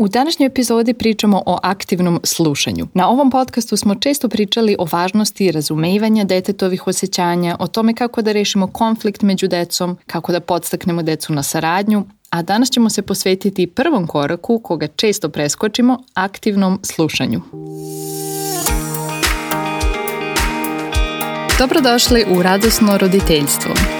U današnjoj epizodi pričamo o aktivnom slušanju. Na ovom podcastu smo često pričali o važnosti razumevanja detetovih osjećanja, o tome kako da rešimo konflikt među decom, kako da podstaknemo decu na saradnju, a danas ćemo se posvetiti prvom koraku koga često preskočimo, aktivnom slušanju. Dobrodošli u Radosno roditeljstvo.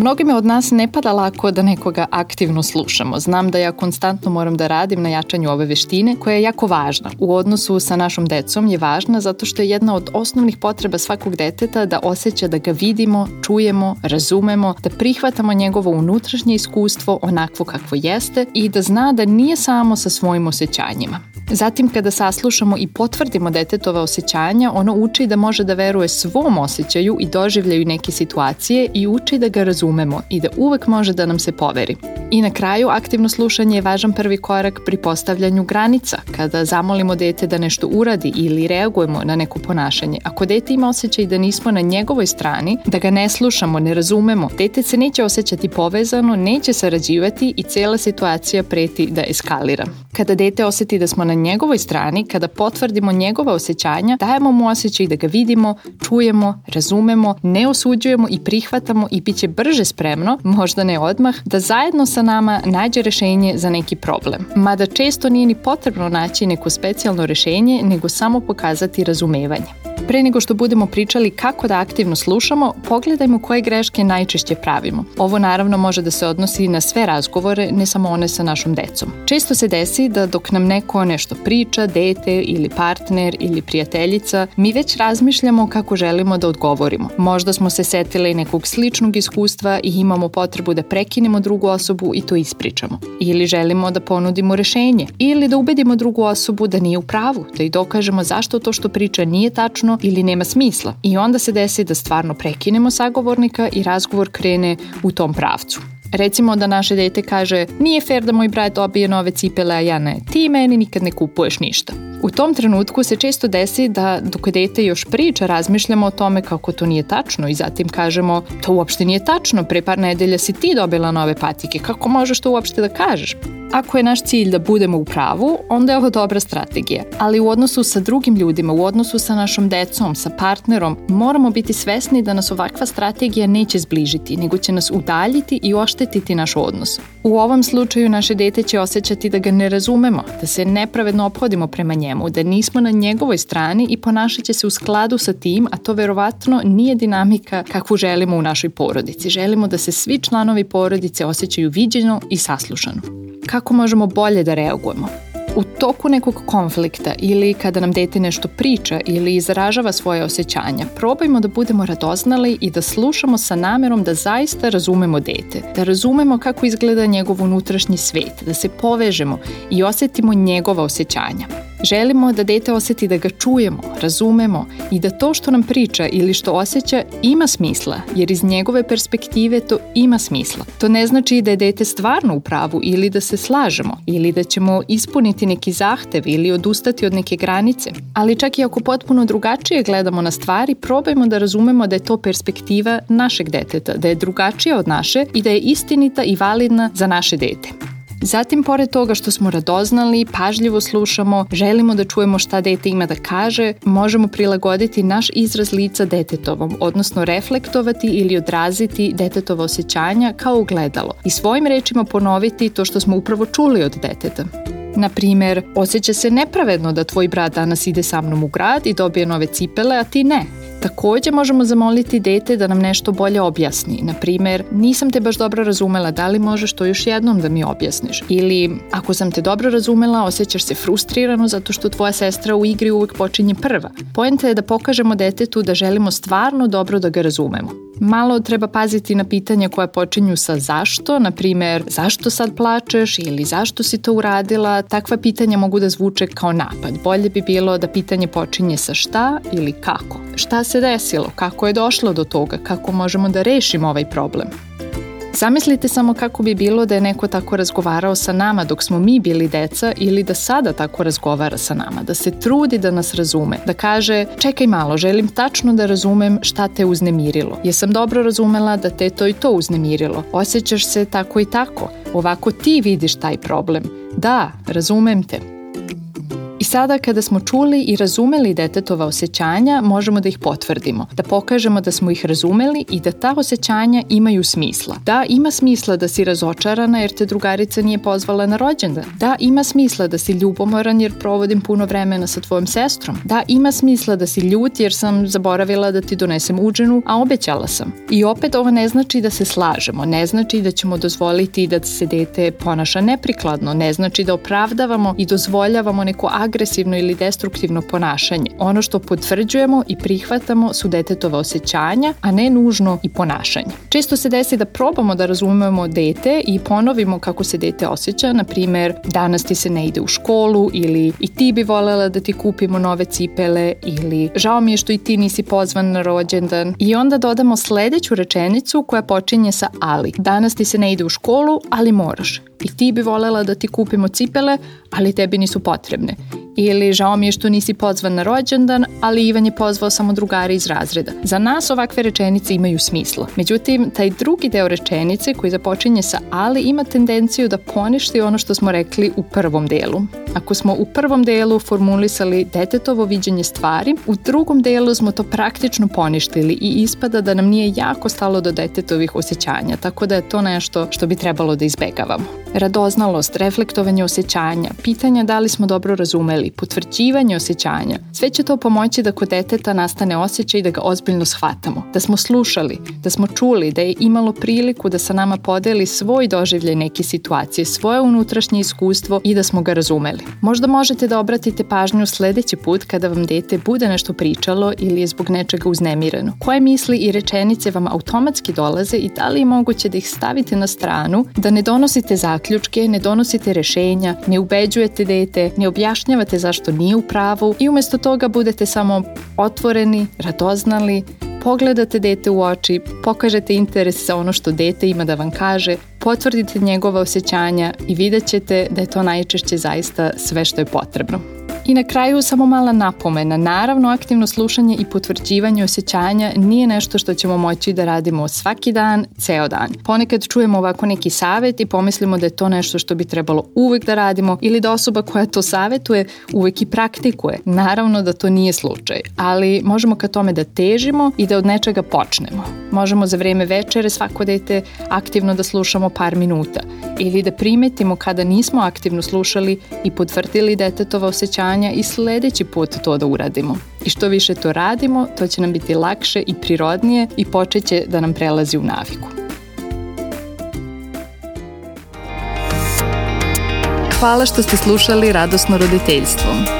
Mnogime od nas ne pada lako da nekoga aktivno slušamo. Znam da ja konstantno moram da radim na jačanju ove veštine koja je jako važna. U odnosu sa našom decom je važna zato što je jedna od osnovnih potreba svakog deteta da osjeća da ga vidimo, čujemo, razumemo, da prihvatamo njegovo unutrašnje iskustvo onakvo kakvo jeste i da zna da nije samo sa svojim osjećanjima. Zatim kada saslušamo i potvrdimo detetova osjećanja, ono uči da može da veruje svom osjećaju i doživljaju neke situacije i uči da ga razumemo i da uvek može da nam se poveri. I na kraju, aktivno slušanje je važan prvi korak pri postavljanju granica, kada zamolimo dete da nešto uradi ili reagujemo na neko ponašanje. Ako dete ima osjećaj da nismo na njegovoj strani, da ga ne slušamo, ne razumemo, dete se neće osjećati povezano, neće sarađivati i cela situacija preti da eskalira. Kada dete oseti da smo na njegovoj strani, kada potvrdimo njegova osjećanja, dajemo mu osjećaj da ga vidimo, čujemo, razumemo, ne osuđujemo i prihvatamo i bit će brže spremno, možda ne odmah, da zajedno sa nama nađe rešenje za neki problem. Mada često nije ni potrebno naći neko specijalno rešenje, nego samo pokazati razumevanje. Pre nego što budemo pričali kako da aktivno slušamo, pogledajmo koje greške najčešće pravimo. Ovo naravno može da se odnosi na sve razgovore, ne samo one sa našom decom. Često se desi da dok nam neko nešto priča, dete ili partner ili prijateljica, mi već razmišljamo kako želimo da odgovorimo. Možda smo se setili nekog sličnog iskustva i imamo potrebu da prekinemo drugu osobu i to ispričamo. Ili želimo da ponudimo rešenje. Ili da ubedimo drugu osobu da nije u pravu, da i dokažemo zašto to što priča nije tačno ili nema smisla. I onda se desi da stvarno prekinemo sagovornika i razgovor krene u tom pravcu. Recimo da naše dete kaže nije fair da moj brat dobije nove cipele, a ja ne. Ti meni nikad ne kupuješ ništa. U tom trenutku se često desi da dok dete još priča razmišljamo o tome kako to nije tačno i zatim kažemo to uopšte nije tačno, pre par nedelja si ti dobila nove patike, kako možeš to uopšte da kažeš? Ako je naš cilj da budemo u pravu, onda je ovo dobra strategija. Ali u odnosu sa drugim ljudima, u odnosu sa našom decom, sa partnerom, moramo biti svesni da nas ovakva strategija neće zbližiti, nego će nas udaljiti i oštetiti naš odnos. U ovom slučaju naše dete će osjećati da ga ne razumemo, da se nepravedno obhodimo prema njemu, da nismo na njegovoj strani i ponašat će se u skladu sa tim, a to verovatno nije dinamika kakvu želimo u našoj porodici. Želimo da se svi članovi porodice osjećaju viđeno i saslušano. Kako možemo bolje da reagujemo? U toku nekog konflikta ili kada nam dete nešto priča ili izražava svoje osjećanja, probajmo da budemo radoznali i da slušamo sa namerom da zaista razumemo dete, da razumemo kako izgleda njegov unutrašnji svet, da se povežemo i osetimo njegova osjećanja. Želimo da dete oseti da ga čujemo, razumemo i da to što nam priča ili što osjeća ima smisla, jer iz njegove perspektive to ima smisla. To ne znači da je dete stvarno u pravu ili da se slažemo ili da ćemo ispuniti neki zahtev ili odustati od neke granice. Ali čak i ako potpuno drugačije gledamo na stvari, probajmo da razumemo da je to perspektiva našeg deteta, da je drugačija od naše i da je istinita i validna za naše dete. Zatim, pored toga što smo radoznali, pažljivo slušamo, želimo da čujemo šta dete ima da kaže, možemo prilagoditi naš izraz lica detetovom, odnosno reflektovati ili odraziti detetovo osjećanja kao ugledalo i svojim rečima ponoviti to što smo upravo čuli od deteta. Na primer, osjeća se nepravedno da tvoj brat danas ide sa mnom u grad i dobije nove cipele, a ti ne. Takođe možemo zamoliti dete da nam nešto bolje objasni. Na primer, nisam te baš dobro razumela, da li možeš to još jednom da mi objasniš? Ili, ako sam te dobro razumela, osjećaš se frustrirano zato što tvoja sestra u igri uvek počinje prva. Poenta je da pokažemo detetu da želimo stvarno dobro da ga razumemo. Malo treba paziti na pitanja koja počinju sa zašto, na primer zašto sad plačeš ili zašto si to uradila. Takva pitanja mogu da zvuče kao napad. Bolje bi bilo da pitanje počinje sa šta ili kako. Šta se desilo? Kako je došlo do toga? Kako možemo da rešimo ovaj problem? Zamislite samo kako bi bilo da je neko tako razgovarao sa nama dok smo mi bili deca ili da sada tako razgovara sa nama, da se trudi da nas razume, da kaže čekaj malo, želim tačno da razumem šta te uznemirilo. Jesam dobro razumela da te to i to uznemirilo. Osjećaš se tako i tako. Ovako ti vidiš taj problem. Da, razumem te. Sada kada smo čuli i razumeli detetova osjećanja, možemo da ih potvrdimo, da pokažemo da smo ih razumeli i da ta osjećanja imaju smisla. Da, ima smisla da si razočarana jer te drugarica nije pozvala na rođendan. Da, ima smisla da si ljubomoran jer provodim puno vremena sa tvojom sestrom. Da, ima smisla da si ljut jer sam zaboravila da ti donesem uđenu, a obećala sam. I opet ovo ne znači da se slažemo, ne znači da ćemo dozvoliti da se dete ponaša neprikladno, ne znači da opravdavamo i dozvoljavamo neko agresivno ili destruktivno ponašanje. Ono što potvrđujemo i prihvatamo su detetova osjećanja, a ne nužno i ponašanje. Često se desi da probamo da razumemo dete i ponovimo kako se dete osjeća, na primer danas ti se ne ide u školu ili i ti bi volela da ti kupimo nove cipele ili žao mi je što i ti nisi pozvan na rođendan i onda dodamo sledeću rečenicu koja počinje sa ali. Danas ti se ne ide u školu, ali moraš i ti bi volela da ti kupimo cipele, ali tebi nisu potrebne. Ili žao mi je što nisi pozvan na rođendan, ali Ivan je pozvao samo drugare iz razreda. Za nas ovakve rečenice imaju smisla. Međutim, taj drugi deo rečenice koji započinje sa ali ima tendenciju da poništi ono što smo rekli u prvom delu. Ako smo u prvom delu formulisali detetovo viđenje stvari, u drugom delu smo to praktično poništili i ispada da nam nije jako stalo do detetovih osjećanja, tako da je to nešto što bi trebalo da izbegavamo. Radoznalost, reflektovanje osjećanja, pitanja da li smo dobro razumeli, potvrđivanje osjećanja, sve će to pomoći da kod deteta nastane osjećaj da ga ozbiljno shvatamo, da smo slušali, da smo čuli, da je imalo priliku da sa nama podeli svoj doživljaj neke situacije, svoje unutrašnje iskustvo i da smo ga razumeli. Možda možete da obratite pažnju sledeći put kada vam dete bude nešto pričalo ili je zbog nečega uznemireno. Koje misli i rečenice vam automatski dolaze i da li je moguće da ih stavite na stranu, da ne donosite zaključke, ne donosite rešenja, ne ubeđujete dete, ne objašnjavate zašto nije u pravu i umesto toga budete samo otvoreni, radoznali, pogledate dete u oči, pokažete interes za ono što dete ima da vam kaže, potvrdite njegova osjećanja i vidjet ćete da je to najčešće zaista sve što je potrebno. I na kraju samo mala napomena. Naravno, aktivno slušanje i potvrđivanje osjećanja nije nešto što ćemo moći da radimo svaki dan, ceo dan. Ponekad čujemo ovako neki savet i pomislimo da je to nešto što bi trebalo uvek da radimo ili da osoba koja to savetuje uvek i praktikuje. Naravno da to nije slučaj, ali možemo ka tome da težimo i da od nečega počnemo. Možemo za vreme večere svako dete aktivno da slušamo par minuta ili da primetimo kada nismo aktivno slušali i potvrdili detetova osjećanja i sledeći put to da uradimo. I što više to radimo, to će nam biti lakše i prirodnije i počeće da nam prelazi u naviku. Hvala što ste slušali Radosno roditeljstvo.